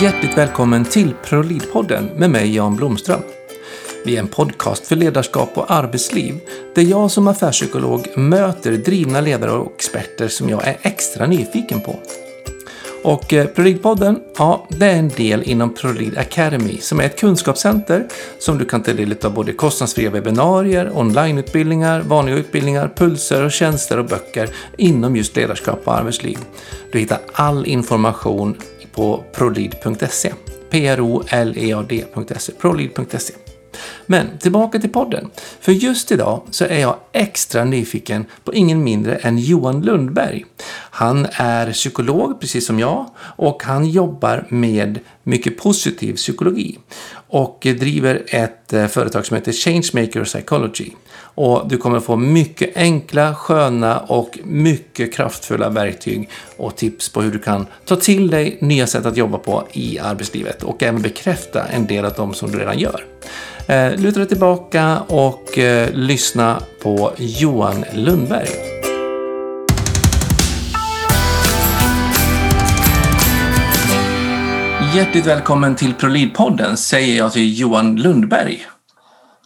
Hjärtligt välkommen till ProLid-podden med mig Jan Blomström. Vi är en podcast för ledarskap och arbetsliv där jag som affärspsykolog möter drivna ledare och experter som jag är extra nyfiken på. Och eh, ProLid-podden, ja, det är en del inom Prolid Academy som är ett kunskapscenter som du kan ta del av både kostnadsfria webbinarier, onlineutbildningar, vanliga utbildningar, pulser och tjänster och böcker inom just ledarskap och arbetsliv. Du hittar all information på prolead.se. P-R-O-L-E-A-D.se. Prolead.se. Men tillbaka till podden. För just idag så är jag extra nyfiken på ingen mindre än Johan Lundberg. Han är psykolog precis som jag och han jobbar med mycket positiv psykologi och driver ett eh, företag som heter Changemaker Psychology. Och du kommer få mycket enkla, sköna och mycket kraftfulla verktyg och tips på hur du kan ta till dig nya sätt att jobba på i arbetslivet och även bekräfta en del av dem som du redan gör. Eh, luta dig tillbaka och eh, lyssna på Johan Lundberg. Hjärtligt välkommen till ProLead-podden säger jag till Johan Lundberg.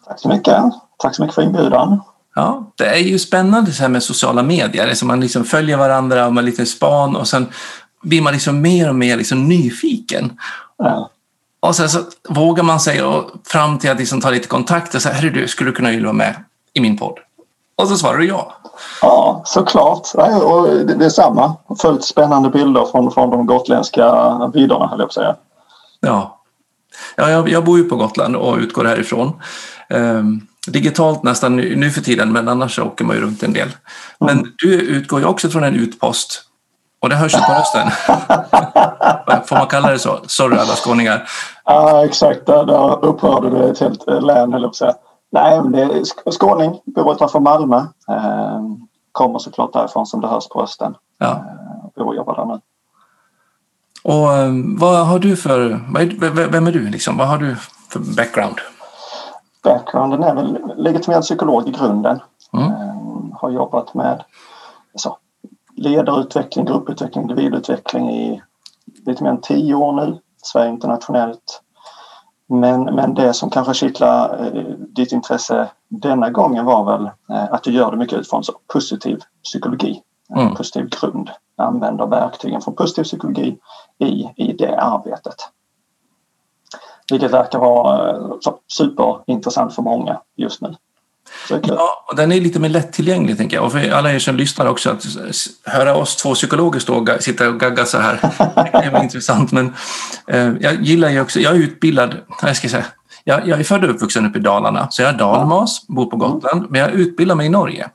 Tack så mycket. Tack så mycket för inbjudan. Ja, det är ju spännande så här med sociala medier. Det man liksom följer varandra och man lite span och sen blir man liksom mer och mer liksom nyfiken. Ja. Och sen så vågar man sig och fram till att liksom ta lite kontakt och säga, du, skulle du kunna vara med i min podd? Och så svarar du ja. Ja, såklart. Och det är samma. Följt spännande bilder från, från de gotländska vidderna, höll jag på att säga. Ja, ja jag, jag bor ju på Gotland och utgår härifrån. Um, digitalt nästan nu, för tiden, men annars åker man ju runt en del. Men mm. du utgår ju också från en utpost och det hörs ju på rösten. Får man kalla det så? Sorry alla skåningar. Ja, exakt. Där, upprörde du ett helt län, höll jag på att säga. Nej, men det är skåning, bor utanför Malmö. Eh, kommer såklart därifrån som det hörs på rösten. Ja. Eh, bor och jobbar där nu. Och eh, vad har du för, vem är du liksom? Vad har du för background? Backgrounden är väl legitimerad psykolog i grunden. Mm. Eh, har jobbat med så, ledarutveckling, grupputveckling, individutveckling i lite mer än tio år nu. Sverige internationellt. Men, men det som kanske kittlar eh, ditt intresse denna gången var väl eh, att du gör det mycket utifrån så positiv psykologi, mm. positiv grund. Använder verktygen från positiv psykologi i, i det arbetet. Vilket verkar vara eh, superintressant för många just nu. Ja, och den är lite mer lättillgänglig tänker jag. Och för alla er som lyssnar också, att höra oss två psykologer stå och sitta och gagga så här, det är intressant. Men eh, jag gillar ju också, jag är utbildad, jag ska säga, jag, jag är född och uppvuxen uppe i Dalarna, så jag är dalmas, bor på Gotland, men jag utbildar mig i Norge.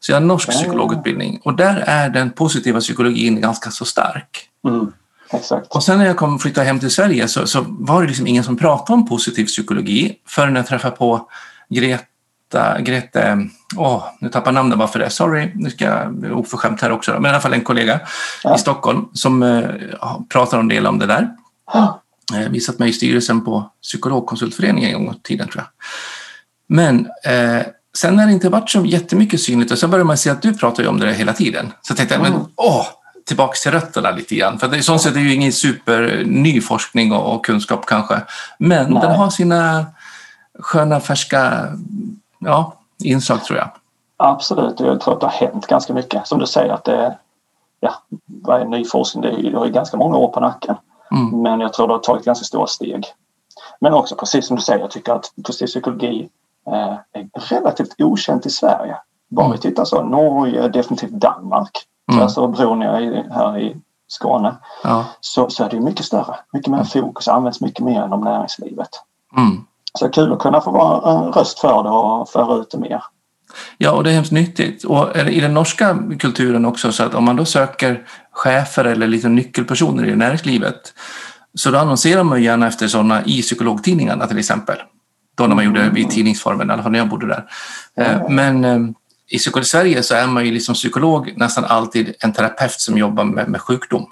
Så jag har norsk psykologutbildning och där är den positiva psykologin ganska så stark. Mm. Exakt. Och sen när jag kom flyttade hem till Sverige så, så var det liksom ingen som pratade om positiv psykologi förrän jag träffade på Greta Greta, åh, nu tappar jag namnet bara för det, sorry, nu ska jag oförskämt här också, men i alla fall en kollega ja. i Stockholm som eh, pratar en del om det där. Ja. Eh, vi satt med i styrelsen på Psykologkonsultföreningen en gång i tiden tror jag. Men eh, sen har det inte varit så jättemycket synligt och så började man se att du pratar ju om det hela tiden. Så tänkte jag, men mm. åh, tillbaks till rötterna lite grann. För det, sånt sätt är ju ingen superny forskning och, och kunskap kanske. Men Nej. den har sina sköna färska ja, inslag tror jag. Absolut, jag tror att det har hänt ganska mycket. Som du säger att det ja, är ny forskning? Det är ju ganska många år på nacken. Mm. Men jag tror det har tagit ganska stora steg. Men också precis som du säger, jag tycker att positiv psykologi eh, är relativt okänt i Sverige. Bara mm. vi tittar så, Norge, definitivt Danmark, mm. alltså bron är här i Skåne, ja. så, så är det mycket större. Mycket mer fokus, används mycket mer inom näringslivet. Mm. Så kul att kunna få vara en röst för det och föra ut det mer. Ja, och det är hemskt nyttigt. Och i den norska kulturen också så att om man då söker chefer eller lite nyckelpersoner i näringslivet så då annonserar man gärna efter sådana i psykologtidningarna till exempel. Då när man gjorde det i tidningsformen, i alla fall när jag bodde där. Mm. Men eh, i psykolog Sverige så är man ju liksom psykolog nästan alltid en terapeut som jobbar med, med sjukdom.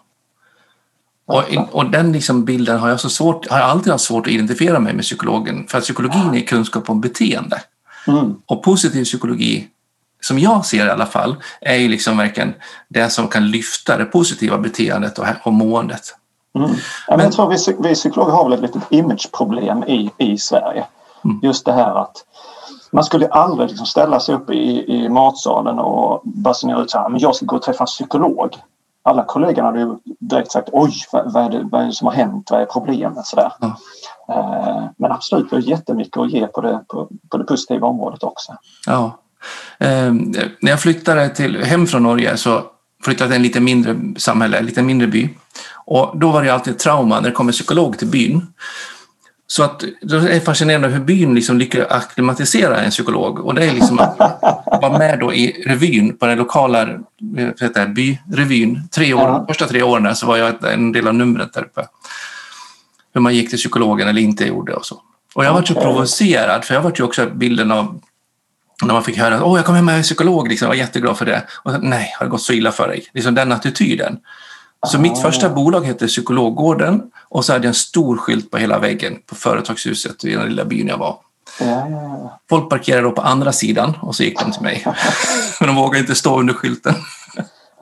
Och, och den liksom bilden har jag, så svårt, har jag alltid haft svårt att identifiera mig med psykologen. För att psykologin är kunskap om beteende. Mm. Och positiv psykologi, som jag ser i alla fall, är ju liksom verkligen det som kan lyfta det positiva beteendet och, och måendet. Mm. Ja, men jag tror vi, vi psykologer har väl ett litet imageproblem i, i Sverige. Mm. Just det här att man skulle aldrig liksom ställa sig upp i, i matsalen och basunera ut så här, men jag ska gå och träffa en psykolog. Alla kollegorna hade ju direkt sagt oj, vad, vad, är det, vad är det som har hänt? Vad är problemet? Så där. Mm. Eh, men absolut, vi har jättemycket att ge på det, på, på det positiva området också. Ja. Eh, när jag flyttade till, hem från Norge så flyttade till en lite mindre samhälle, en lite mindre by. Och då var det alltid ett trauma när det kom en psykolog till byn. Så att det är fascinerande hur byn liksom lyckas akklimatisera en psykolog. Och det är liksom att vara med då i revyn på den lokala heter byrevyn. Tre år, ja. Första tre åren så var jag en del av numret där uppe. Hur man gick till psykologen eller inte gjorde och så. Och jag var så provocerad, för jag var ju också bilden av när man fick höra att jag kom hem med psykolog, liksom, jag var jätteglad för det. Och så, nej, har det gått så illa för dig? Liksom den attityden. Så mitt första bolag hette Psykologgården och så hade jag en stor skylt på hela väggen på företagshuset i den lilla byn jag var. Ja. Folk parkerade då på andra sidan och så gick de till mig. Men de vågade inte stå under skylten.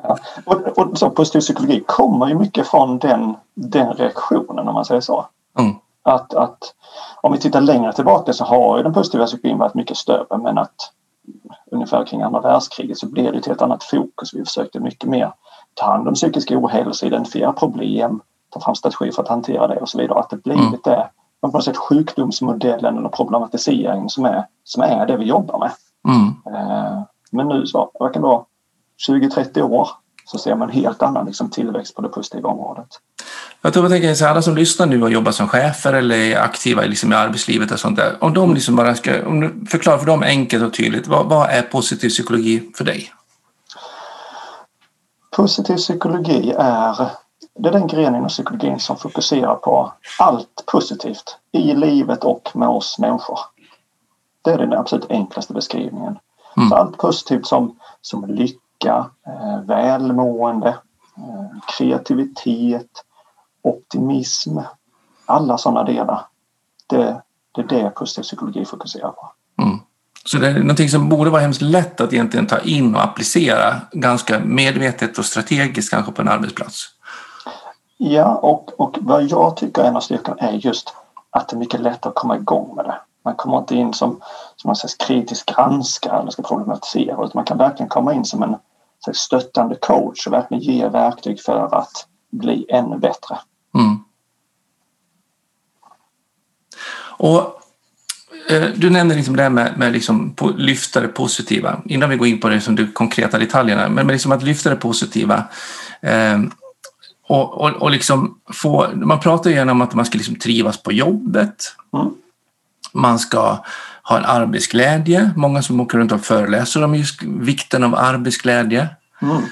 Ja. Och, och så positiv psykologi kommer ju mycket från den, den reaktionen om man säger så. Mm. Att, att om vi tittar längre tillbaka så har ju den positiva psykologin varit mycket större men att ungefär kring andra världskriget så blev det ett helt annat fokus. Vi försökte mycket mer ta hand om psykisk ohälsa, identifiera problem, ta fram strategier för att hantera det och så vidare. Att det blivit mm. det, på något sätt sjukdomsmodellen eller problematiseringen som är, som är det vi jobbar med. Mm. Eh, men nu så, det vara, 20-30 år så ser man en helt annan liksom, tillväxt på det positiva området. Jag tror tänker så alla som lyssnar nu och jobbar som chefer eller är aktiva liksom i arbetslivet och sånt där. Om de liksom bara ska, om du förklarar för dem enkelt och tydligt, vad, vad är positiv psykologi för dig? Positiv psykologi är, det är den gren inom psykologin som fokuserar på allt positivt i livet och med oss människor. Det är den absolut enklaste beskrivningen. Mm. Så allt positivt som, som lycka, eh, välmående, eh, kreativitet, optimism, alla sådana delar. Det, det är det positiv psykologi fokuserar på. Mm. Så det är någonting som borde vara hemskt lätt att egentligen ta in och applicera ganska medvetet och strategiskt kanske på en arbetsplats. Ja, och, och vad jag tycker är en av styrkorna är just att det är mycket lättare att komma igång med det. Man kommer inte in som, som en kritisk granskare eller ska problematisera utan man kan verkligen komma in som en så stöttande coach och verkligen ge verktyg för att bli ännu bättre. Mm. Och du nämnde liksom det här med, med liksom lyfta det positiva, innan vi går in på det som de konkreta detaljerna, men liksom att lyfta det positiva. Eh, och, och, och liksom få, man pratar ju gärna om att man ska liksom trivas på jobbet. Mm. Man ska ha en arbetsglädje. Många som åker runt och föreläser om just vikten av arbetsglädje. Mm.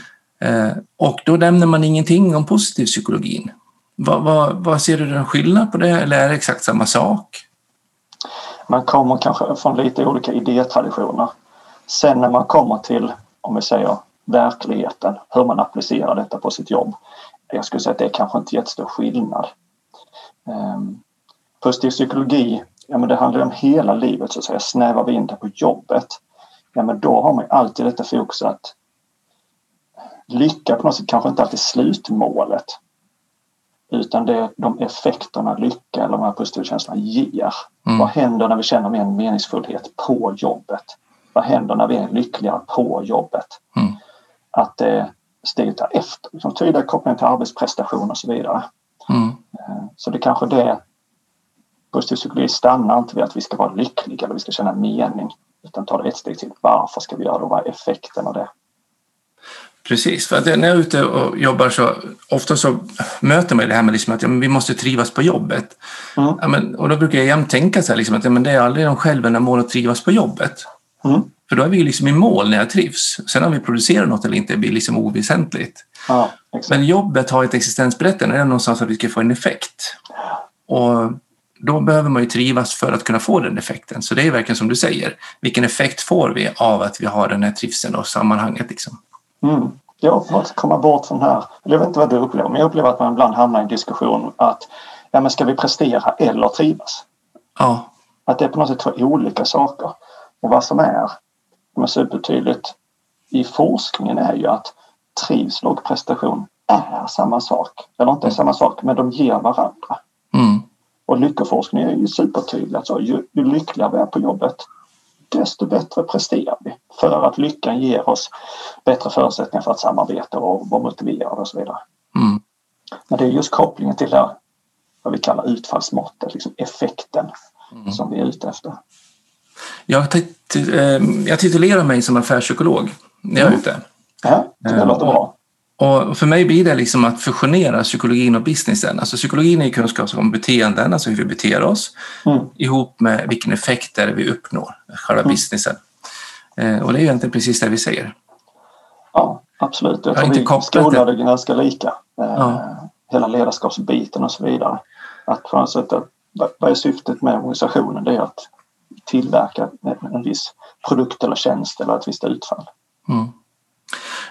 Eh, och då nämner man ingenting om positiv psykologin. Vad, vad, vad ser du en skillnad på det eller är det exakt samma sak? Man kommer kanske från lite olika idétraditioner. Sen när man kommer till, om vi säger verkligheten, hur man applicerar detta på sitt jobb. Jag skulle säga att det är kanske inte jättestor skillnad. Ehm, um, positiv psykologi, ja men det handlar om hela livet så att säga. Snävar vi in det på jobbet, ja men då har man alltid detta fokus att lycka på något sätt kanske inte alltid slutmålet. Utan det är de effekterna lycka eller de här positiva känslorna ger. Mm. Vad händer när vi känner mer meningsfullhet på jobbet? Vad händer när vi är lyckliga på jobbet? Mm. Att eh, steget därefter, liksom tydliga koppling till arbetsprestation och så vidare. Mm. Eh, så det kanske det positiv psykologi stannar inte vid att vi ska vara lyckliga eller vi ska känna mening utan tar det ett steg till. Varför ska vi göra det och vad är effekten av det? Precis, för att när jag är ute och jobbar så ofta så möter man det här med liksom att ja, vi måste trivas på jobbet. Mm. Ja, men, och då brukar jag jämt tänka så här, liksom att ja, men det är aldrig de själva mål att trivas på jobbet. Mm. För då är vi liksom i mål när jag trivs. Sen om vi producerar något eller inte blir liksom oväsentligt. Ja, men jobbet har ett existensberättigande, det är någonstans att vi ska få en effekt. Och då behöver man ju trivas för att kunna få den effekten. Så det är verkligen som du säger, vilken effekt får vi av att vi har den här trivseln och sammanhanget? Liksom? Mm. Jag måste komma bort från här. Jag vet inte vad du upplever, men jag upplever att man ibland hamnar i en diskussion att ja, men ska vi prestera eller trivas? Ja. Att det är på något sätt två olika saker. Och vad som är, som är supertydligt i forskningen är ju att trivsel och prestation är samma sak. Eller inte är samma sak, men de ger varandra. Mm. Och lyckoforskning är ju supertydlig. Alltså, ju, ju lyckligare vi är på jobbet desto bättre presterar vi. För att lyckan ger oss bättre förutsättningar för att samarbeta och vara motiverade och så vidare. Mm. Men det är just kopplingen till det vad vi kallar utfallsmåttet, liksom effekten mm. som vi är ute efter. Jag, eh, jag titulerar mig som affärspsykolog när jag är mm. ute. Ja, det låter bra. Och för mig blir det liksom att fusionera psykologin och businessen. Alltså psykologin är kunskap om beteenden, alltså hur vi beter oss, mm. ihop med vilken effekt det är vi uppnår, själva mm. businessen. Eh, och det är egentligen precis det vi säger. Ja, absolut. Jag, jag tror vi skolade det ganska lika. Eh, ja. Hela ledarskapsbiten och så vidare. Att något sätt, vad är syftet med organisationen? Det är att tillverka en viss produkt eller tjänst eller ett visst utfall. Mm.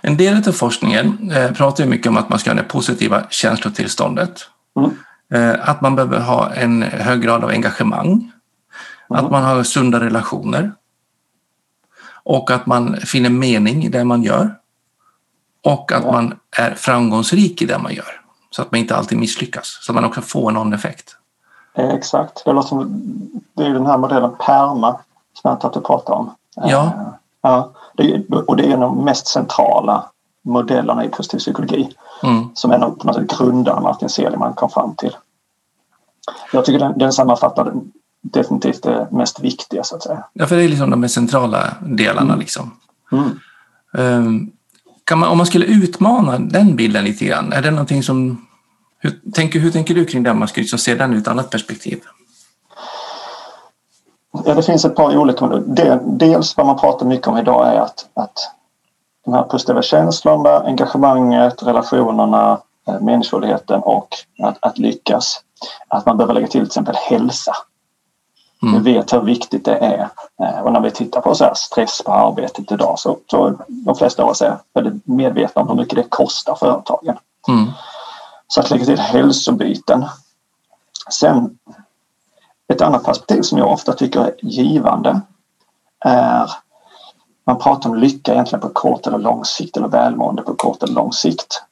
En del av forskningen eh, pratar ju mycket om att man ska ha det positiva känslotillståndet. Mm. Eh, att man behöver ha en hög grad av engagemang. Mm. Att man har sunda relationer. Och att man finner mening i det man gör. Och att ja. man är framgångsrik i det man gör. Så att man inte alltid misslyckas. Så att man också får någon effekt. Eh, exakt. Det, låter som, det är den här modellen PERMA som jag antar att du pratar om. Ja. Ja. Det, och det är en av de mest centrala modellerna i positiv psykologi. Mm. Som en av sätt grundarna Martin Seligman kom fram till. Jag tycker den, den sammanfattar definitivt det mest viktiga så att säga. Ja, för det är liksom de mest centrala delarna mm. liksom. Mm. Um, man, om man skulle utmana den bilden lite grann, är det någonting som... Hur tänker, hur tänker du kring det? Man ska liksom se den ur ett annat perspektiv. Ja, det finns ett par olika. Dels vad man pratar mycket om idag är att, att de här positiva känslorna, engagemanget, relationerna, eh, meningsfullheten och att, att lyckas. Att man behöver lägga till till exempel hälsa. Mm. Vi vet hur viktigt det är. Eh, och när vi tittar på så stress på arbetet idag så, så de flesta av oss är väldigt medvetna om hur mycket det kostar företagen. Mm. Så att lägga till hälsobyten. Sen ett annat perspektiv som jag ofta tycker är givande är man pratar om lycka egentligen på kort eller lång sikt eller välmående på kort eller lång sikt.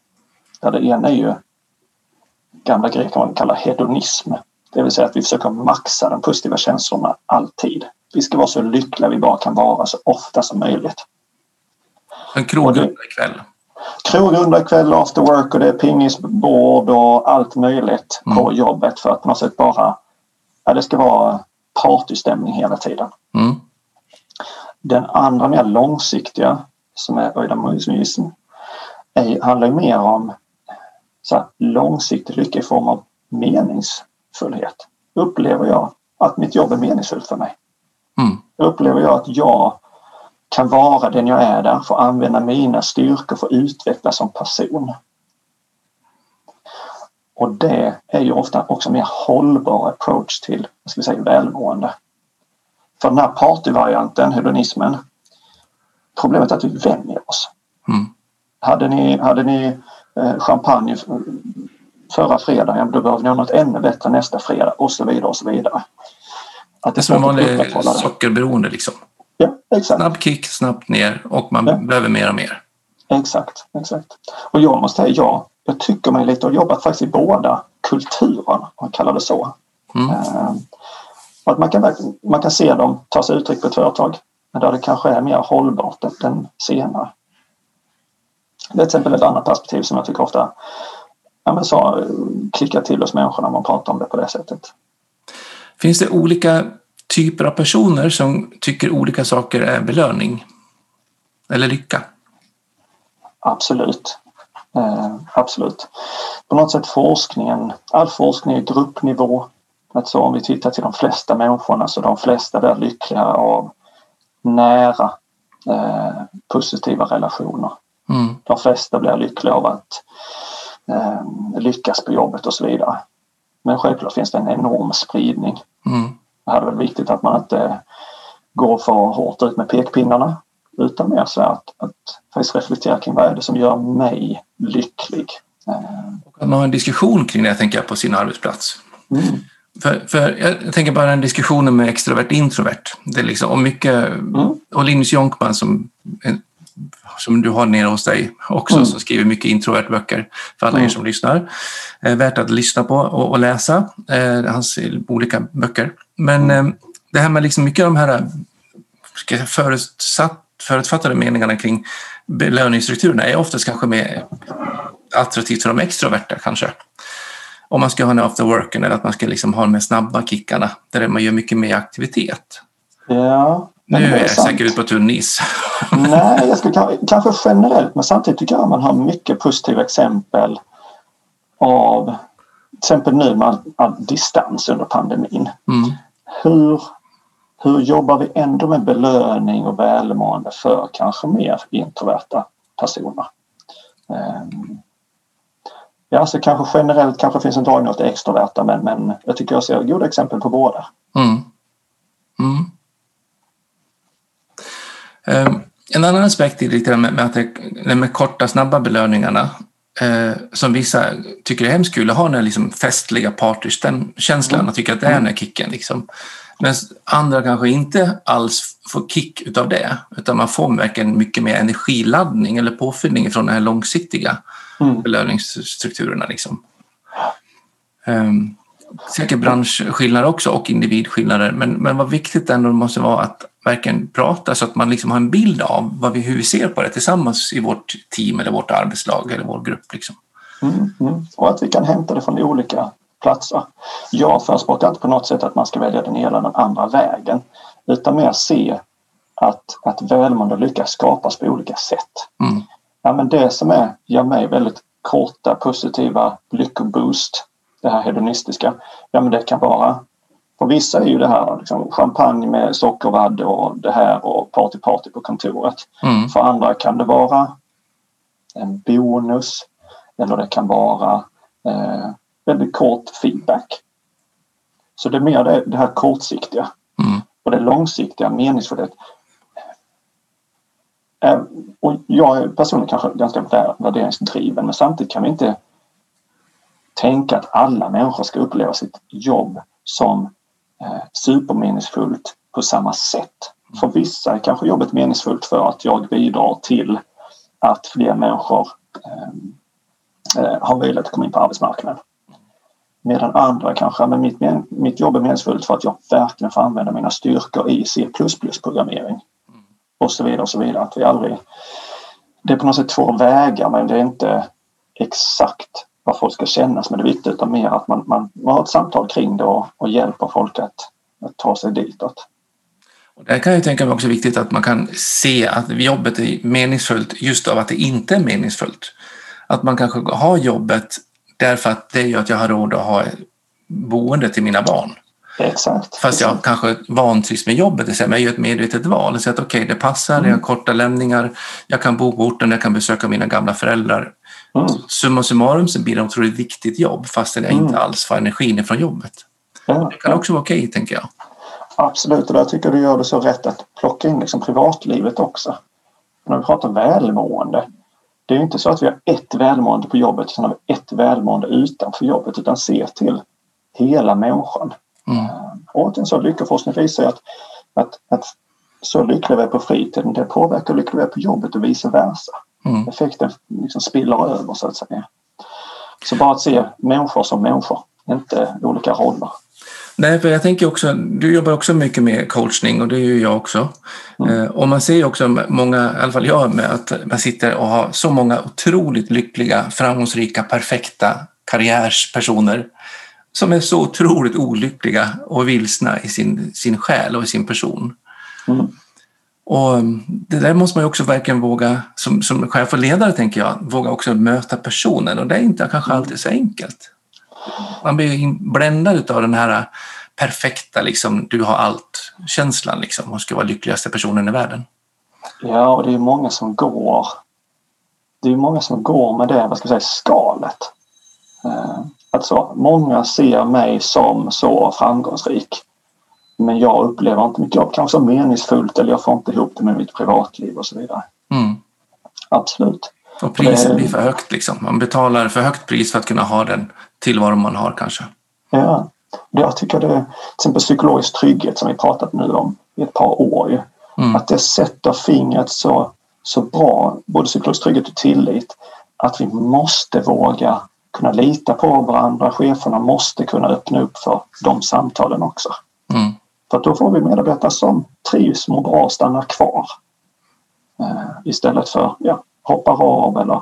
Där det ena är ju gamla greker man kallar hedonism. Det vill säga att vi försöker maxa de positiva känslorna alltid. Vi ska vara så lyckliga vi bara kan vara så ofta som möjligt. En krogrunda ikväll? Krogrunda ikväll, after work och det är pingisbord och allt möjligt mm. på jobbet för att på något sätt bara ja, det ska vara partystämning hela tiden. Mm. Den andra mer långsiktiga som är eudaimonism handlar mer om så här, långsiktig lycka i form av meningsfullhet. Upplever jag att mitt jobb är meningsfullt för mig? Mm. Upplever jag att jag kan vara den jag är där, få använda mina styrkor, få utvecklas som person. Och det är ju ofta också en mer hållbar approach till vad ska vi säga, välmående. För den här partyvarianten, hedonismen, problemet är att vi vänjer oss. Mm. Hade ni, hade ni eh, champagne förra fredagen, då behöver ni ha något ännu bättre nästa fredag och så vidare och så vidare. Att det är som en vanlig sockerberoende liksom. Ja, exakt. Snabb kick, snabbt ner och man ja. behöver mer och mer. Exakt, exakt. Och jag måste säga, ja, jag tycker mig lite ha jobbat faktiskt i båda kulturerna, om man kallar det så. Mm. Uh, att man, kan, man kan se dem ta sig uttryck på ett företag, men där det kanske är mer hållbart än den senare. Det är till exempel ett annat perspektiv som jag tycker ofta ja, men så, klickar till hos människor när man pratar om det på det sättet. Finns det olika typer av personer som tycker olika saker är belöning? Eller lycka? Absolut. Eh, absolut. På något sätt forskningen, all forskning är gruppnivå. Alltså om vi tittar till de flesta människorna så de flesta blir lyckliga av nära eh, positiva relationer. Mm. De flesta blir lyckliga av att eh, lyckas på jobbet och så vidare. Men självklart finns det en enorm spridning. Mm. Det här är väl viktigt att man inte går för hårt ut med pekpinnarna utan mer så att, att faktiskt reflektera kring vad är det som gör mig lycklig. Och att man har en diskussion kring det, tänker jag, på sin arbetsplats. Mm. För, för jag tänker bara den diskussionen med extrovert introvert. Det är liksom, och, mycket, mm. och Linus Jonkman som som du har nere hos dig också, mm. som skriver mycket introvert böcker för alla mm. er som lyssnar. Eh, värt att lyssna på och, och läsa eh, hans olika böcker. Men mm. eh, det här med liksom mycket av de här ska jag, förutsatt, förutfattade meningarna kring belöningsstrukturerna är oftast kanske mer attraktivt för de extroverta kanske. Om man ska ha en after worken eller att man ska liksom ha de här snabba kickarna där man gör mycket mer aktivitet. Ja, nu är, är jag sant. säkert ute på tunn is. Nej, jag skulle kanske generellt men samtidigt tycker jag man har mycket positiva exempel av till exempel nu med all, all distans under pandemin. Mm. Hur, hur jobbar vi ändå med belöning och välmående för kanske mer introverta personer? Um, ja, alltså kanske generellt kanske finns en dragning åt det extroverta men, men jag tycker jag ser goda exempel på båda. Mm. Mm. Um, en annan aspekt är lite med, med att det, de med korta snabba belöningarna eh, som vissa tycker är hemskt kul att ha den liksom festliga partykänslan mm. och tycker att det är den här kicken. Liksom. Men andra kanske inte alls får kick utav det utan man får verkligen mycket mer energiladdning eller påfyllning från de här långsiktiga mm. belöningsstrukturerna. Liksom. Um, säkert branschskillnader också och individskillnader men, men vad viktigt ändå måste vara att verkligen prata så att man liksom har en bild av vad vi, hur vi ser på det tillsammans i vårt team eller vårt arbetslag eller vår grupp. Liksom. Mm, mm. Och att vi kan hämta det från olika platser. Jag förespråkar inte på något sätt att man ska välja den ena eller den andra vägen utan mer se att, att välmående lyckas skapas på olika sätt. Mm. Ja, men det som är, ger mig väldigt korta positiva lyckoboost, det här hedonistiska, ja men det kan vara för vissa är ju det här liksom, champagne med sockervadd och det här och party party på kontoret. Mm. För andra kan det vara en bonus eller det kan vara eh, väldigt kort feedback. Så det är mer det, det här kortsiktiga. Mm. Och det långsiktiga meningsfullhet. Eh, och jag är personligen kanske ganska värderingsdriven men samtidigt kan vi inte tänka att alla människor ska uppleva sitt jobb som eh, supermeningsfullt på samma sätt. För vissa är kanske jobbet meningsfullt för att jag bidrar till att fler människor eh, eh har möjlighet att komma in på arbetsmarknaden. Medan andra kanske, men mitt, mitt jobb är meningsfullt för att jag verkligen får använda mina styrkor i C++ programmering. Och så vidare och så vidare. Att vi aldrig, det är på något sätt två vägar men det är inte exakt vad folk ska kännas men det är viktigt utan mer att man, man, man har ett samtal kring det och, och hjälper folk att, att ta sig ditåt. Och där kan jag tänka mig också viktigt att man kan se att jobbet är meningsfullt just av att det inte är meningsfullt. Att man kanske har jobbet därför att det gör att jag har råd att ha boende till mina barn. Exakt. Fast jag kanske vantrivs med jobbet, men jag gör ett medvetet val. Så att okej, okay, det passar, mm. jag har korta lämningar, jag kan bo på orten, jag kan besöka mina gamla föräldrar. Mm. Summa summarum så blir det ett otroligt viktigt jobb fastän jag mm. inte alls får energin från jobbet. Ja, det kan också vara okej, okay, tänker jag. Absolut, och där tycker du gör det så rätt att plocka in liksom privatlivet också. När vi pratar välmående, det är inte så att vi har ett välmående på jobbet utan har vi ett välmående utanför jobbet utan se till hela människan. Mm. Och en sån lyckoforskning visar att, att, att så lyckliga vi är på fritiden det påverkar hur lyckliga vi är på jobbet och vice versa. Mm. Effekten liksom spiller över så att säga. Så bara att se människor som människor, inte olika roller. Nej, för jag tänker också, du jobbar också mycket med coachning och det gör jag också. Mm. Eh, och man ser också många, i alla fall jag, med att man sitter och har så många otroligt lyckliga, framgångsrika, perfekta karriärspersoner som är så otroligt olyckliga och vilsna i sin, sin själ och i sin person. Mm. Och det där måste man ju också verkligen våga, som, som chef och ledare tänker jag, våga också möta personen och det är inte kanske mm. alltid så enkelt. Man blir bländad av den här perfekta, liksom, du har allt-känslan liksom, och ska vara lyckligaste personen i världen. Ja, och det är många som går det är många som går med det, vad ska jag säga, skalet. Alltså, många ser mig som så framgångsrik. Men jag upplever inte mitt jobb kanske som meningsfullt eller jag får inte ihop det med mitt privatliv och så vidare. Mm. Absolut. Och priset blir för högt liksom. Man betalar för högt pris för att kunna ha den tillvaro man har kanske. Ja, jag tycker det är till exempel psykologisk trygghet som vi pratat nu om i ett par år. Mm. Att det sätter fingret så, så bra, både psykologisk trygghet och tillit, att vi måste våga kunna lita på varandra. Cheferna måste kunna öppna upp för de samtalen också. Mm. För då får vi medarbetare som trivs, mår bra och stannar kvar. Eh, istället för ja, hoppar av eller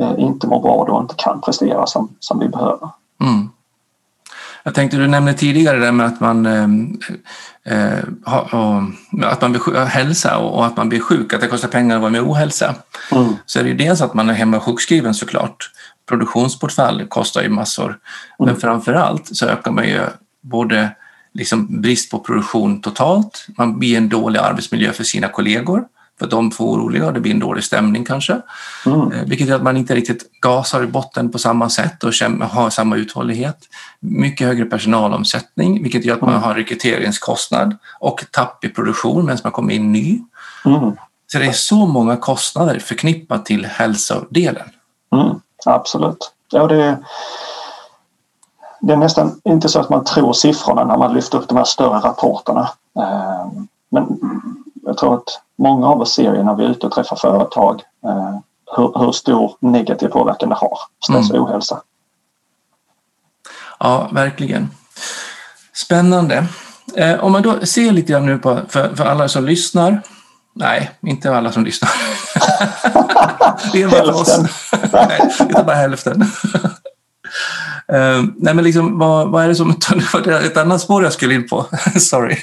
eh, inte mår bra och inte kan prestera som, som vi behöver. Mm. Jag tänkte, du nämnde tidigare det med att man, ehm, eh, ha, att man blir hälsa och, och, att man blir sjuk, att det kostar pengar att vara med ohälsa. Mm. Så är det ju dels att man är hemma sjukskriven såklart. Produktionsbortfall kostar ju massor. Mm. Men framför allt så ökar man ju både liksom brist på produktion totalt, man blir en dålig arbetsmiljö för sina kollegor för att de får oroliga och det blir en dålig stämning kanske. Mm. Eh, vilket gör att man inte riktigt gasar i botten på samma sätt och har samma uthållighet. Mycket högre personalomsättning vilket gör att man mm. har rekryteringskostnad och tapp i produktion medan man kommer in ny. Mm. Så det är så många kostnader förknippat till hälsodelen. Mm, absolut. Ja, det, det är nästan inte så att man tror siffrorna när man lyfter upp de här större rapporterna. Eh, men jag tror att många av oss ser ju när vi är ute och träffar företag eh, hur, hur, stor negativ påverkan det har, stress och mm. ohälsa. Ja, verkligen. Spännande. Eh, om man då ser lite grann nu på, för, för alla som lyssnar, nej, inte alla som lyssnar. det är bara oss. nej, det är bara hälften. Uh, nej men liksom, vad, vad är det som tar, det ett annat spår jag skulle in på, sorry.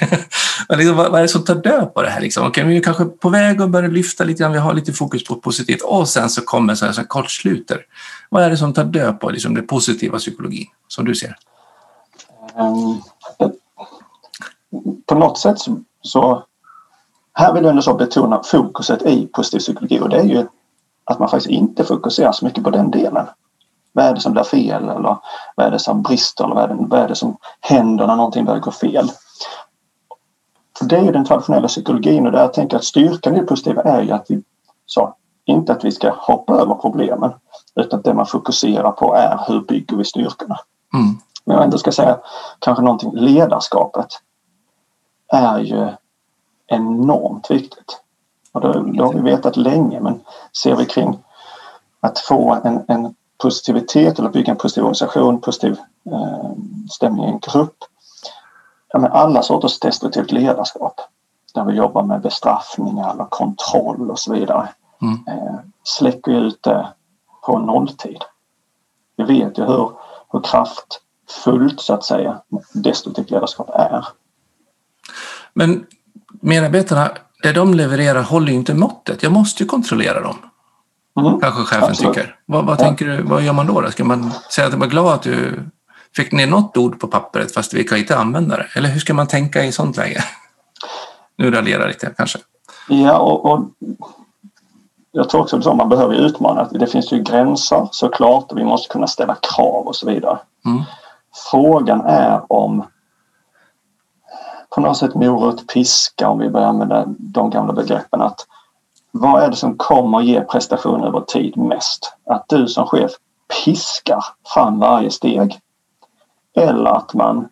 men liksom, vad, vad, är det som tar död på det här? Liksom? Okay, vi är kanske på väg att börja lyfta lite grann, vi har lite fokus på positivt och sen så kommer så här, så här kortsluter. Vad är det som tar död på liksom, den positiva psykologin, som du ser? Um, på något sätt så, så här vill jag ändå så betona fokuset i positiv psykologi och det är ju att man faktiskt inte fokuserar så mycket på den delen. Vad är det som blir fel eller vad är det som brister eller vad är det, vad är det som händer när någonting börjar gå fel? För det är ju den traditionella psykologin och där jag tänker att styrkan i det positiva är ju att vi så, inte att vi ska hoppa över problemen utan att det man fokuserar på är hur bygger vi styrkorna. Mm. Men jag ändå ska säga kanske någonting, ledarskapet är ju enormt viktigt. Och det, det har vi vetat länge men ser vi kring att få en, en positivitet eller bygga en positiv organisation, positiv eh, stämning i en grupp. Ja, men alla sorters destruktivt ledarskap där vi jobbar med bestraffningar eller kontroll och så vidare mm. eh, släcker ut det på nolltid. Vi vet ju hur, hur kraftfullt så att säga destruktivt ledarskap är. Men medarbetarna, det de levererar håller ju inte måttet. Jag måste ju kontrollera dem. Mm. Kanske chefen Absolut. tycker. Vad, vad, tänker du, vad gör man då, då? Ska man säga att du var glad att du fick ner något ord på pappret fast vi kan inte använda det? Eller hur ska man tänka i sånt läge? Nu raljerar lite kanske. Ja, och, och jag tror också att man behöver utmana. Det finns ju gränser såklart och vi måste kunna ställa krav och så vidare. Mm. Frågan är om på något sätt morot, piska om vi börjar använda de gamla begreppen att vad är det som kommer ge prestation över tid mest? Att du som chef piskar fram varje steg. Eller att man,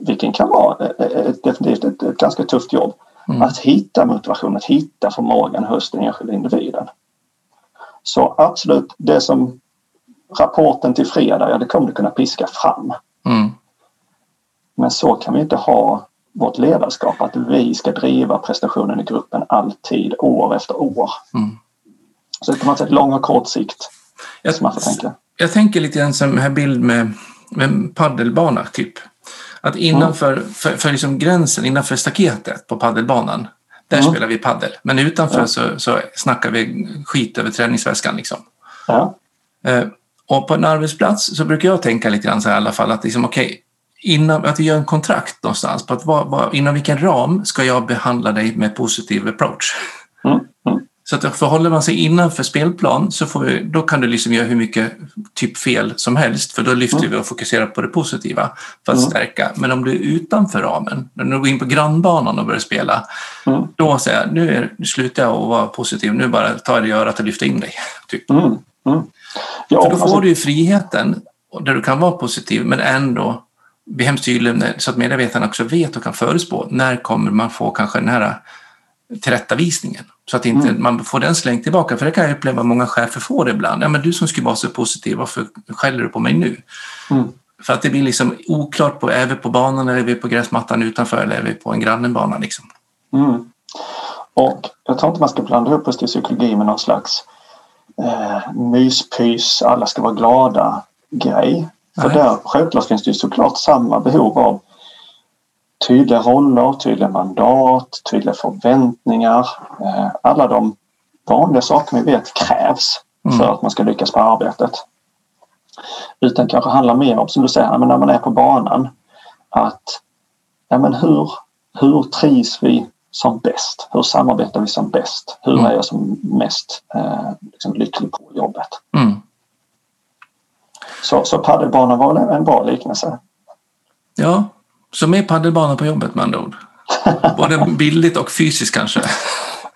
vilken kan vara ett, definitivt ett, ett ganska tufft jobb, mm. att hitta motivation, att hitta förmågan hos den enskilda individen. Så absolut, det som rapporten till fredag, ja det kommer du kunna piska fram. Mm. Men så kan vi inte ha vårt ledarskap att vi ska driva prestationen i gruppen alltid, år efter år. Mm. Så det kan man säga lång och kort sikt. Jag, man får tänka. jag tänker lite grann som här bild med, med paddelbana typ. Att innanför mm. för, för liksom gränsen, innanför staketet på paddelbanan, där mm. spelar vi paddel. Men utanför ja. så, så snackar vi skit över träningsväskan. Liksom. Ja. Eh, och på en arbetsplats så brukar jag tänka lite grann så här i alla fall att liksom, okay, innan, att vi gör en kontrakt någonstans på att vad, vad, inom vilken ram ska jag behandla dig med positiv approach. Mm. Mm. Så att förhåller man sig innanför spelplan så får vi, då kan du liksom göra hur mycket typ fel som helst för då lyfter mm. vi och fokuserar på det positiva för att mm. stärka. Men om du är utanför ramen, när du går in på grannbanan och börjar spela, då säger jag nu, är, nu slutar jag att vara positiv, nu bara tar jag det i örat och lyfter in dig. Typ. Ja, för då får alltså... du friheten där du kan vara positiv men ändå bli hemskt tydlig så att medarbetarna också vet och kan förutspå när kommer man få kanske den här tillrättavisningen. Så att inte mm. man får den slängt tillbaka, för det kan jag uppleva många chefer får ibland. Ja, men du som skulle vara så positiv, varför skäller du på mig nu? Mm. För att det blir liksom oklart, på, är vi på banan eller är vi på gräsmattan utanför eller är vi på en grannebana? Liksom. Mm. Och jag tror inte man ska blanda ihop positiv psykologi med någon slags eh, myspys, alla ska vara glada grej. För där självklart finns det ju såklart samma behov av tydliga roller, tydliga mandat, tydliga förväntningar. Eh, alla de vanliga saker vi vet krävs mm. för att man ska lyckas på arbetet. Utan kanske handlar mer om, som du säger, när man är på banan, att ja, men hur, hur trivs vi som bäst? Hur samarbetar vi som bäst? Hur mm. är jag som mest eh, liksom lycklig på jobbet? Mm. Så, så paddelbanan var en bra liknelse. Ja, så mer paddelbana på jobbet med andra ord. Både bildligt och fysiskt kanske.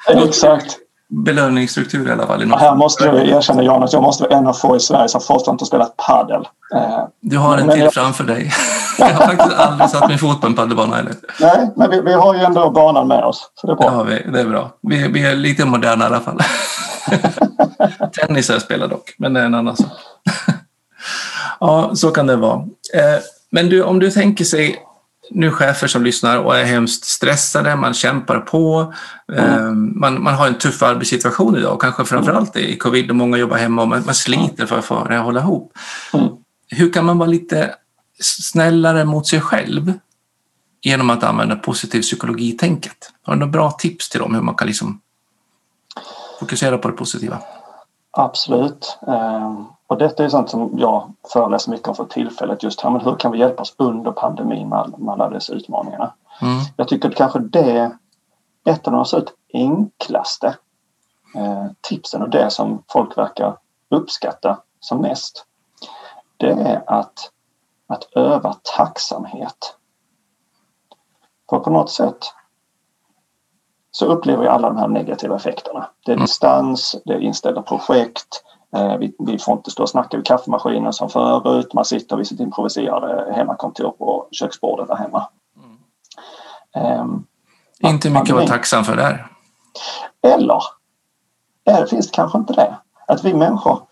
Exakt. Belöningsstruktur i alla fall. I här måste du erkänna Jan att jag måste vara en av få i Sverige som fortfarande inte spelat paddel. Du har en till jag... framför dig. jag har faktiskt aldrig satt min fot på en paddelbana heller. Nej, men vi, vi, har ju ändå banan med oss. Så det är bra. Ja, vi, det är bra. Vi, vi är lite moderna i alla fall. Tennis har jag spelat dock, men det är en annan sak. Ja, så kan det vara. Eh, men du, om du tänker sig nu chefer som lyssnar och är hemskt stressade, man kämpar på, mm. man, man har en tuff arbetssituation idag och kanske framförallt i covid och många jobbar hemma och man, man sliter för att få det att hålla ihop. Mm. Hur kan man vara lite snällare mot sig själv genom att använda positiv psykologitänket? Har du några bra tips till dem hur man kan liksom fokusera på det positiva? Absolut. Ehm, och detta är sånt som jag föreläser mycket om för tillfället. Just här, men hur kan vi hjälpas under pandemin med, med alla dessa utmaningarna? Mm. Jag tycker att kanske det är ett av de absolut enklaste eh, tipsen och det som folk verkar uppskatta som mest. Det är att, att öva tacksamhet. För på något sätt så upplever jag alla de här negativa effekterna. Det är mm. distans, det är inställda projekt, eh, vi, vi får inte stå och snacka vid kaffemaskinen som förut. Man sitter vid sitt improviserade hemmakontor på köksbordet där hemma. Mm. Um, inte mycket att vara tacksam för där. Eller är, finns det kanske inte det? Att vi människor,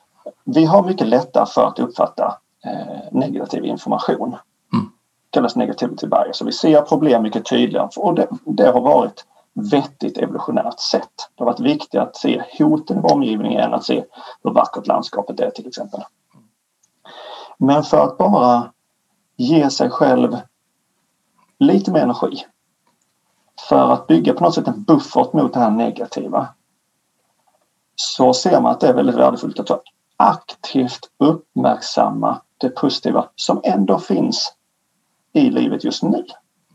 vi har mycket lättare för att uppfatta eh, negativ information. Mm. kallas negativity bias. Så vi ser problem mycket tydligare och det, det har varit vettigt evolutionärt sätt. Det har varit viktigare att se hoten i vår omgivning än att se hur vackert landskapet är till exempel. Men för att bara ge sig själv lite mer energi för att bygga på något sätt en buffert mot det här negativa så ser man att det är väldigt värdefullt att aktivt uppmärksamma det positiva som ändå finns i livet just nu.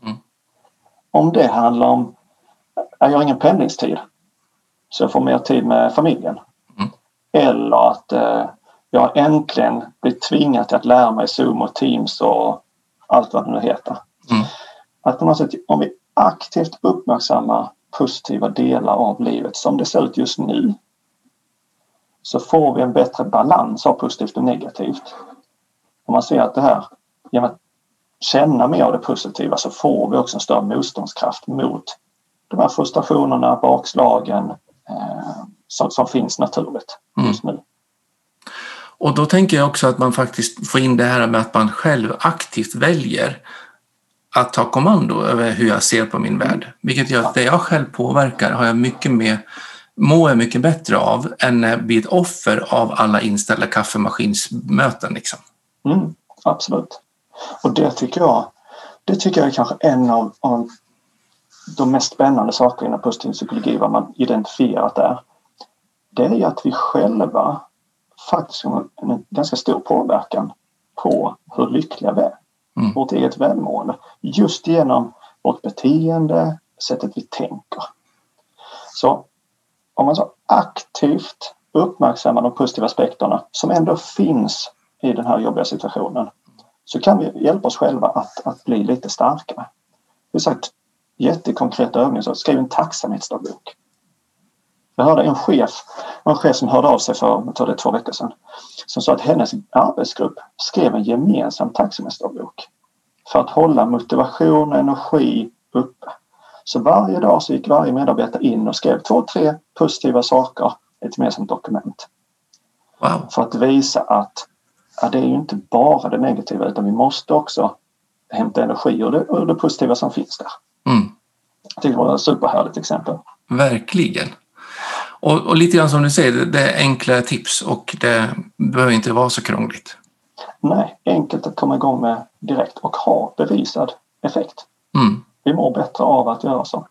Mm. Om det handlar om jag har ingen pendlingstid så jag får mer tid med familjen. Mm. Eller att eh, jag äntligen blir tvingad till att lära mig Zoom och Teams och allt vad det nu heter. Mm. Att på något sätt, om vi aktivt uppmärksammar positiva delar av livet som det ser ut just nu så får vi en bättre balans av positivt och negativt. Om man ser att det här, genom att känna mer av det positiva så får vi också en större motståndskraft mot de här frustrationerna, bakslagen eh, som, som, finns naturligt just mm. nu. Och då tänker jag också att man faktiskt får in det här med att man själv aktivt väljer att ta kommando över hur jag ser på min värld. Vilket gör att det jag själv påverkar har jag mycket mer, mår jag mycket bättre av än att bli ett offer av alla inställda kaffemaskinsmöten. Liksom. Mm, absolut. Och det tycker jag, det tycker jag är kanske en av, av de mest spännande sakerna inom positiv psykologi, vad man identifierat där, det är ju att vi själva faktiskt har en ganska stor påverkan på hur lyckliga vi är. Mm. Vårt eget välmående. Just genom vårt beteende, sättet vi tänker. Så om man så aktivt uppmärksammar de positiva aspekterna som ändå finns i den här jobbiga situationen så kan vi hjälpa oss själva att, att bli lite starkare. Det är sagt, jättekonkret övning. Så skriv en tacksamhetsdagbok. Jag hörde en chef, en chef som hörde av sig för jag tror det två veckor sedan som sa att hennes arbetsgrupp skrev en gemensam tacksamhetsdagbok för att hålla motivation och energi uppe. Så varje dag så gick varje medarbetare in och skrev två, tre positiva saker i ett gemensamt dokument. Wow. För att visa att ja, det är ju inte bara det negativa utan vi måste också hämta energi ur det, ur det positiva som finns där. Mm. Det var ett superhärligt exempel. Verkligen. Och, och, lite grann som du säger, det, är enkla tips och det behöver inte vara så krångligt. Nej, enkelt att komma igång med direkt och ha bevisad effekt. Mm. Vi mår bättre av att göra så.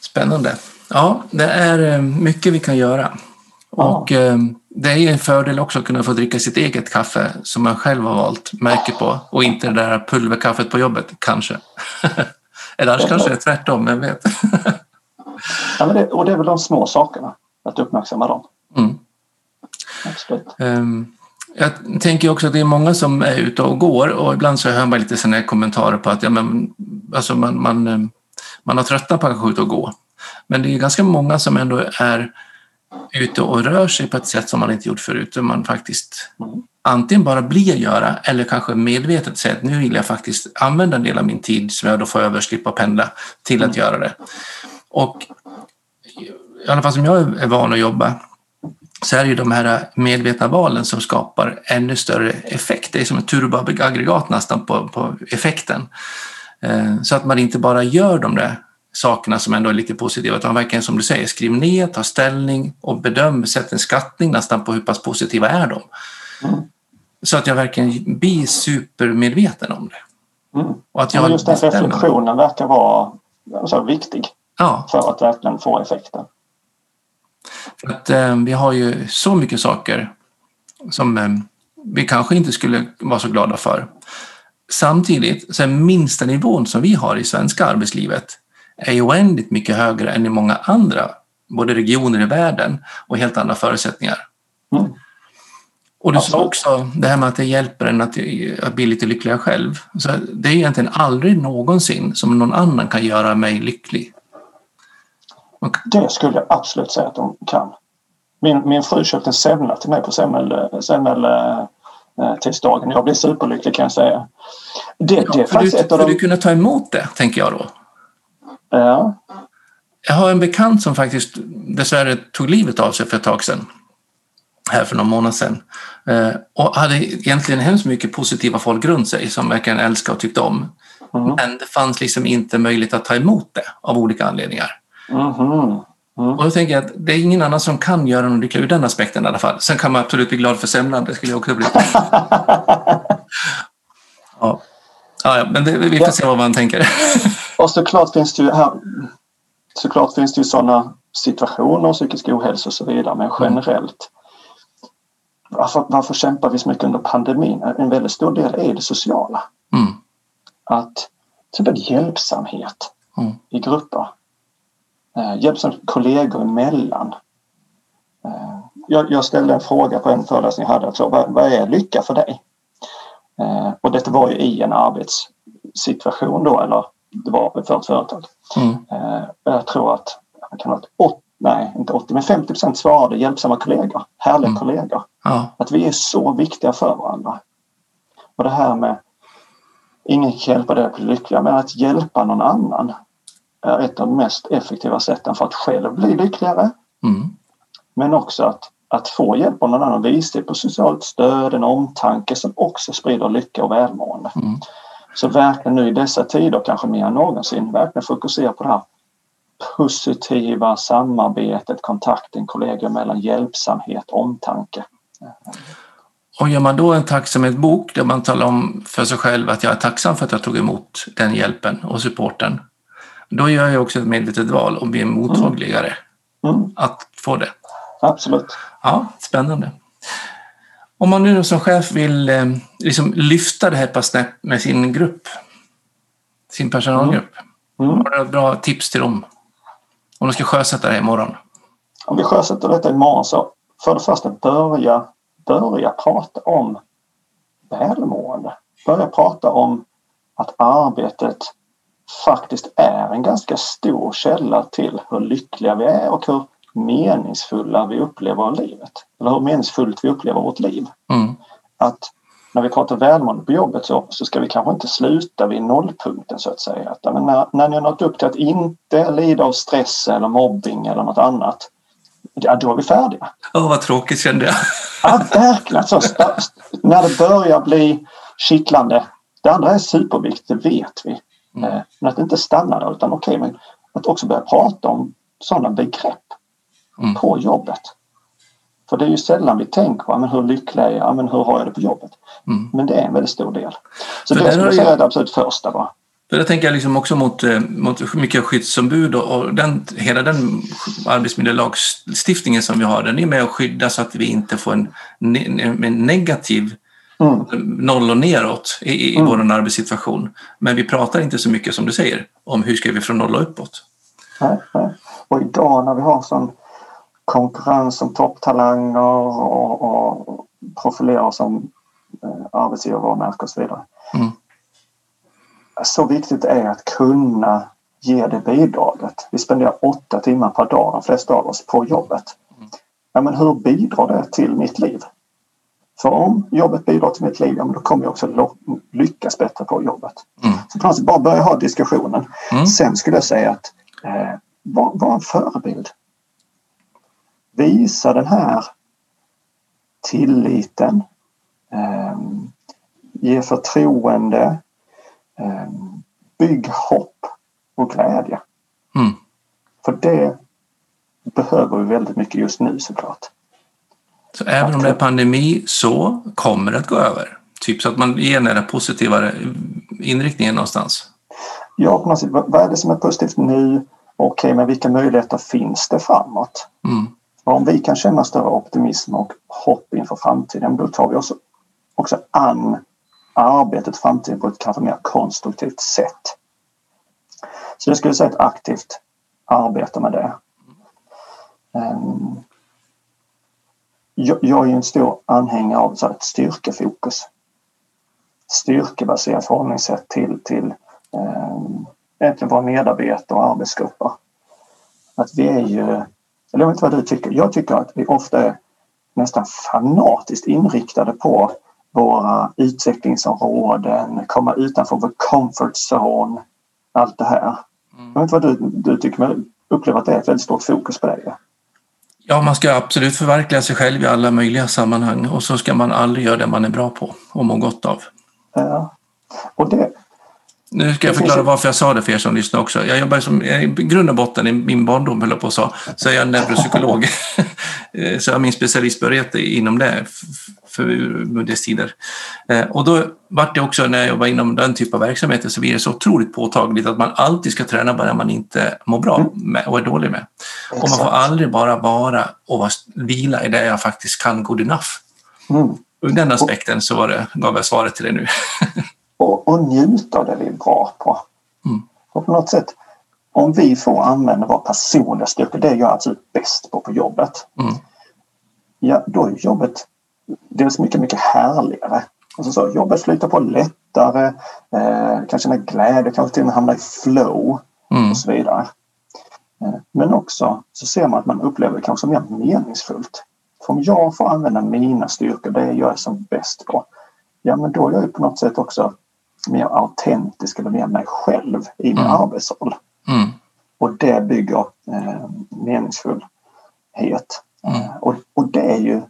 Spännande. Ja, det är eh, mycket vi kan göra. Ja. Och eh, det är en fördel också att kunna få dricka sitt eget kaffe som man själv har valt märke på och inte det där pulverkaffet på jobbet, kanske. Eller annars kanske det är tvärtom, vem vet. ja, men det, och det är väl de små sakerna, att uppmärksamma dem. Mm. Absolut. Um, jag tänker också att det är många som är ute och går och ibland så hör man lite sådana kommentarer på att ja, men, alltså man, man, eh, man har tröttnat på att gå ut och gå. Men det är ganska många som ändå är ute och rör sig på ett sätt som man inte gjort förut. Man faktiskt antingen bara blir att göra eller kanske medvetet säger att nu vill jag faktiskt använda en del av min tid som jag då får över, slippa pendla, till att göra det. Och i alla fall som jag är van att jobba så är det ju de här medvetna valen som skapar ännu större effekt. Det är som ett turboaggregat nästan på, på effekten. Eh, så att man inte bara gör de där sakerna som ändå är lite positiva, utan verkligen som du säger, skriv ner, ta ställning och bedöm, sätt en skattning nästan på hur pass positiva är de. Mm. Så att jag verkligen blir supermedveten om det. Mm. Och att Ja, jag just den reflektionen verkar vara så viktig Ja, för att verkligen få effekten. för att eh, vi har ju så mycket saker som eh, vi kanske inte skulle vara så glada för. Samtidigt så är minsta nivån som vi har i svenska arbetslivet är ju oändligt mycket högre än i många andra, både regioner i världen och helt andra förutsättningar. Mm. Och du sa också det här med att det hjälper en att, att bli lite lyckligare själv. Så det är egentligen aldrig någonsin som någon annan kan göra mig lycklig. Det skulle jag absolut säga att de kan. Min, min fru köpte en semla till mig på semmel, semmel eh, tisdagen. Jag blev superlycklig kan jag säga. Det, det är för du, faktiskt ett av du de... kunna ta emot det, tänker jag då. Ja, Jag har en bekant som faktiskt dessvärre tog livet av sig för ett tag sedan. Här för någon månad sedan. Eh, och hade egentligen hemskt mycket positiva folk runt sig som verkligen älskade och tyckte om. Mhm. Men det fanns liksom inte möjlighet att ta emot det av olika anledningar. Mhm. Mm. Och då tänker jag att det är ingen annan som kan göra någon lycklig ur den aspekten i alla fall. Sen kan man absolut bli glad för semlan, det skulle jag också bli. ja. Ja, ja, men det, vi får Ja. se vad man tänker. Och såklart finns det ju här såklart finns det ju sådana situationer, psykisk ohälsa och så vidare, men generellt varför, varför kämpar vi så mycket under pandemin? En väldigt stor del är det sociala. Mm. Att till exempel hjälpsamhet Mm. i grupper. Eh, hjälpsamhet kollegor emellan. Eh, jag, jag ställde en fråga på en föreläsning jag hade. Alltså, vad, vad är lycka för dig? Eh, och detta var ju i en arbetssituation då, eller det var för ett företag. Mm. Eh, jag tror att kan ett åt, nej, inte 80, men 50 procent svarade hjälpsamma kollegor, härliga Mm. kollegor. Ja. Att vi är så viktiga för varandra. Och det här med ingen kan hjälpa dig att bli lyckliga, men att hjälpa någon annan är ett av de mest effektiva sätten för att själv bli lyckligare. Mm. Men också att, att få hjälp av någon annan visa på socialt stöd, en omtanke som också sprider lycka och välmående. Mm. Så verkligen nu i dessa tider, kanske mer än någonsin, verkligen fokusera på det här positiva samarbetet, kontakten kollegor emellan, hjälpsamhet, omtanke. Och gör man då en tacksamhetsbok där man talar om för sig själv att jag är tacksam för att jag tog emot den hjälpen och supporten, då gör jag också ett medvetet val och blir mottagligare Mm, att få det. absolut. Ja, spännande. Om man nu som chef vill eh, liksom lyfta det här på snäpp med sin grupp, sin personalgrupp, Mm. har du några bra tips till dem? Om de ska sjösätta det här imorgon? Om vi sjösätter detta imorgon så för det första börja, börja prata om välmående. Börja prata om att arbetet faktiskt är en ganska stor källa till hur lyckliga vi är och hur meningsfulla vi upplever livet. Eller hur meningsfullt vi upplever vårt liv. Mm. Att när vi pratar välmående på jobbet så, så ska vi kanske inte sluta vid nollpunkten så att säga. Att, men när, när ni har nått upp till att inte lida av stress eller mobbing eller något annat, ja, då är vi färdiga. Åh, oh, vad tråkigt kände jag. Ja, verkligen. Så, när det börjar bli kittlande, det andra är superviktigt, det vet vi. Mm. Eh, men att inte stanna där utan okej, okay, men att också börja prata om sådana begrepp mm. på jobbet. För det är ju sällan vi tänker på men hur lycklig är jag, men hur har jag det på jobbet? Mm. Men det är en väldigt stor del. Så För det skulle jag säga är det absolut första. Bara. För det tänker jag liksom också mot, eh, mot mycket skyddsombud och, och den, hela den arbetsmiljölagstiftningen som vi har, den är med att skydda så att vi inte får en, en negativ mm. noll och neråt i, i mm. vår arbetssituation. Men vi pratar inte så mycket som du säger om hur ska vi från noll och uppåt. Nej, nej. Och idag när vi har sån konkurrens om topptalanger och, och profilerar som eh, arbetsgivarvarumärke och så vidare. Mm. Så viktigt är att kunna ge det bidraget. Vi spenderar åtta timmar per dag, de flesta av oss, på jobbet. Ja, men hur bidrar det till mitt liv? För om jobbet bidrar till mitt liv, ja, då kommer jag också lyckas bättre på jobbet. Mm. Så på något sätt bara börja ha diskussionen. Mm. Sen skulle jag säga att eh, var, var en förebild visa den här tilliten, eh, ge förtroende, eh, bygg hopp och glädje. Mm. För det behöver vi väldigt mycket just nu såklart. Så även om det är pandemi så kommer det att gå över? Typ så att man ger den där positivare inriktningen någonstans? Ja, på något sätt. Vad är det som är positivt nu? Okej, men vilka möjligheter finns det framåt? Mm. Om vi kan känna större optimism och hopp inför framtiden då tar vi oss också an arbetet framtiden på ett kanske mer konstruktivt sätt. Så jag skulle säga ett aktivt arbete med det. Ehm, jag är en stor anhängare av ett styrkefokus. Styrkebaserat förhållningssätt till, till ehm, egentligen våra medarbetare och arbetsgrupper. Att vi är ju jag vet inte vad du tycker. Jag tycker att vi ofta är nästan fanatiskt inriktade på våra utvecklingsområden, komma utanför vår comfort zone, allt det här. Mm. Jag vet inte vad du, du tycker, men upplever att det är ett väldigt stort fokus på det. Ja, man ska absolut förverkliga sig själv i alla möjliga sammanhang och så ska man aldrig göra det man är bra på och mår gott av. Ja. Och det, nu ska jag förklara varför jag sa det för er som lyssnar också. Jag jobbar som, i grund och botten i min barndom, höll jag på att säga, så är jag neuropsykolog. så jag har min specialistbehörighet inom det för tider. Eh, och då vart det också när jag jobbade inom den typen av verksamheter så blir det så otroligt påtagligt att man alltid ska träna bara när man inte mår bra med och är dålig med. Exakt. Och man får aldrig bara vara och vila i det jag faktiskt kan good enough. Mm. Ur den aspekten så var det, gav jag svaret till dig nu. och, och njuta av det vi är bra på. Mm. Och på något sätt, om vi får använda våra personliga styrkor, det är jag absolut bäst på på jobbet. Mm. Ja, då är jobbet dels mycket, mycket härligare. Alltså så, jobbet flyter på lättare, eh, kan känna glädje, kanske till och med hamna i flow mm. och så vidare. Eh, men också så ser man att man upplever det kanske mer meningsfullt. För om jag får använda mina styrkor, det jag är som bäst på, ja men då är jag på något sätt också mer autentisk eller mer mig själv i min mm. arbetsroll. Mm. Och det bygger eh, meningsfullhet. Mm. Eh, och, och det är ju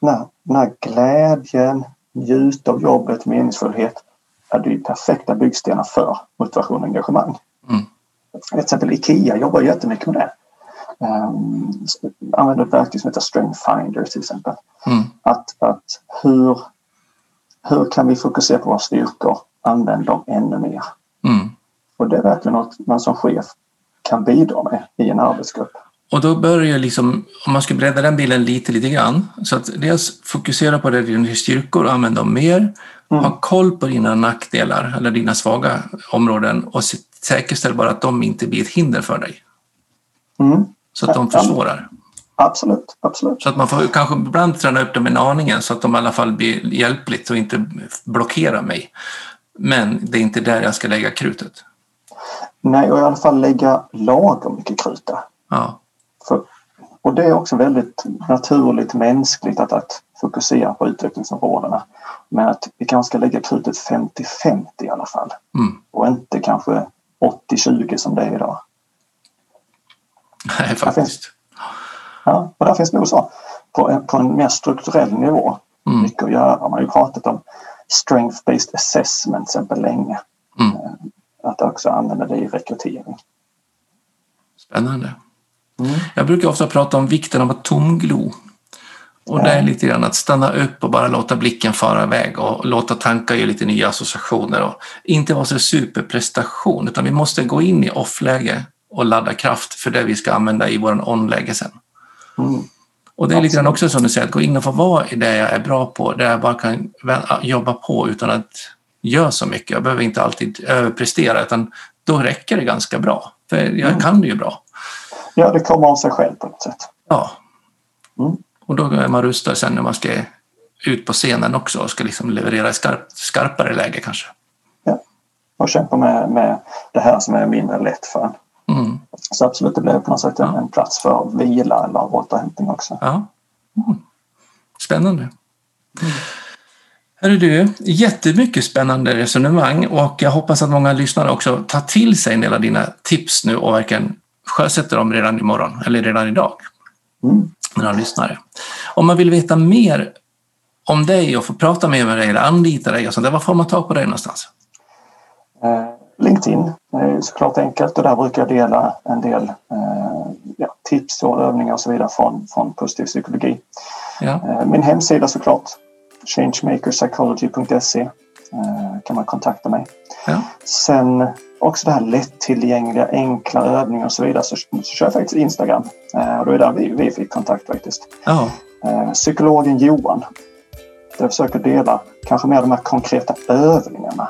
när, när glädjen, njuta av jobbet, meningsfullhet är det ju perfekta byggstenar för motivation och engagemang. Mm. Till exempel IKEA jobbar jättemycket med det. Um, använder ett verktyg som heter Strength Finder till exempel. Mm. Att, att hur, hur kan vi fokusera på våra styrkor använd dem ännu mer. Mm. Och det är verkligen något man som chef kan bidra med i en arbetsgrupp. Och då börjar liksom, om man ska bredda den bilden lite, lite grann, så att dels fokusera på dina styrkor och använda dem mer, mm. ha koll på dina nackdelar eller dina svaga områden och säkerställ bara att de inte blir ett hinder för dig. Mm. Så att de försvårar. Absolut, absolut. Så att man får kanske ibland träna upp dem en aningen så att de i alla fall blir hjälpligt och inte blockerar mig. Men det är inte där jag ska lägga krutet. Nej, och i alla fall lägga lagom mycket krut där. Ja. För, och det är också väldigt naturligt mänskligt att, att fokusera på utvecklingsområdena. Men att vi kanske ska lägga krutet 50-50 i alla fall. Mm. Och inte kanske 80-20 som det är idag. Nej, faktiskt. Ja, och där finns nog så på en, på en mer strukturell nivå Mm. mycket att göra. Man har ju pratat om strength-based assessment exempel länge. Mm. Eh, Att också använda det i rekrytering. Spännande. Mm. Jag brukar ofta prata om vikten av att tomglo. Och det är lite grann att stanna upp och bara låta blicken fara iväg och låta tankar ge lite nya associationer och inte vara så superprestation utan vi måste gå in i off-läge och ladda kraft för det vi ska använda i våran on-läge sen. Mm. Och det är lite grann också som du säger, att gå in och få vara i det jag är bra på, där jag bara kan jobba på utan att göra så mycket. Jag behöver inte alltid överprestera utan då räcker det ganska bra. För jag kan det ju bra. Ja, det kommer av sig själv på något sätt. Ja. Mm. Och då är man rustad sen när man ska ut på scenen också och ska liksom leverera i skarp, skarpare läge kanske. Och kämpa med, med det här som är mindre lätt för en. Mm. Så absolut, det blir på något sätt en, en plats för vila eller återhämtning också. Ja. Mm. Spännande. Hörru du, jättemycket spännande resonemang och jag hoppas att många lyssnare också tar till sig en del av dina tips nu och verkligen sjösätter dem redan imorgon eller redan idag Mm. när de lyssnar. Om man vill veta mer om dig och få prata med dig eller anlita dig och sånt där, var får man tag på dig någonstans? Eh, LinkedIn är såklart enkelt och där brukar jag dela en del eh, ja, tips och övningar och så vidare från, från positiv psykologi. Ja, Eh, min hemsida såklart, changemakerpsychology.se eh, kan man kontakta mig. ja. Sen också det här lättillgängliga, enkla övningar och så vidare så, så kör jag faktiskt Instagram. Eh, och då är det där vi, vi fick kontakt faktiskt. Eh, psykologen Johan. Där jag försöker dela kanske mer de här konkreta övningarna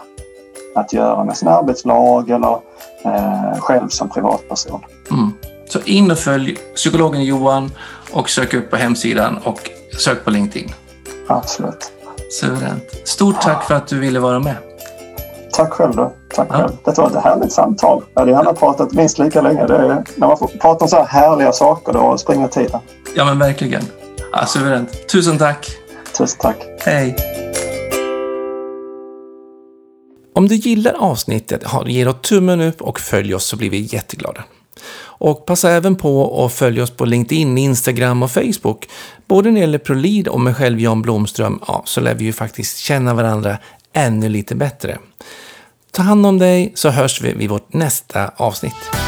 att göra med sin arbetslag eller eh, själv som privatperson. Mm. Så in och följ psykologen Johan och sök upp på hemsidan och sök på LinkedIn. Absolut. Suveränt. Stort tack för att du ville vara med. Tack själv då. Tack Ja. själv. Det var ett härligt samtal. Jag hade gärna pratat minst lika länge. Är, när man får prata om så här härliga saker då springer tiden. Ja, men verkligen. Ja, suveränt. Tusen tack. Tusen tack. Hej. Om du gillar avsnittet, ge då tummen upp och följ oss så blir vi jätteglada. Och passa även på att följa oss på LinkedIn, Instagram och Facebook. Både när det gäller ProLead och mig själv, Jan Blomström, ja, så lär vi ju faktiskt känna varandra ännu lite bättre. Ta hand om dig så hörs vi vid vårt nästa avsnitt.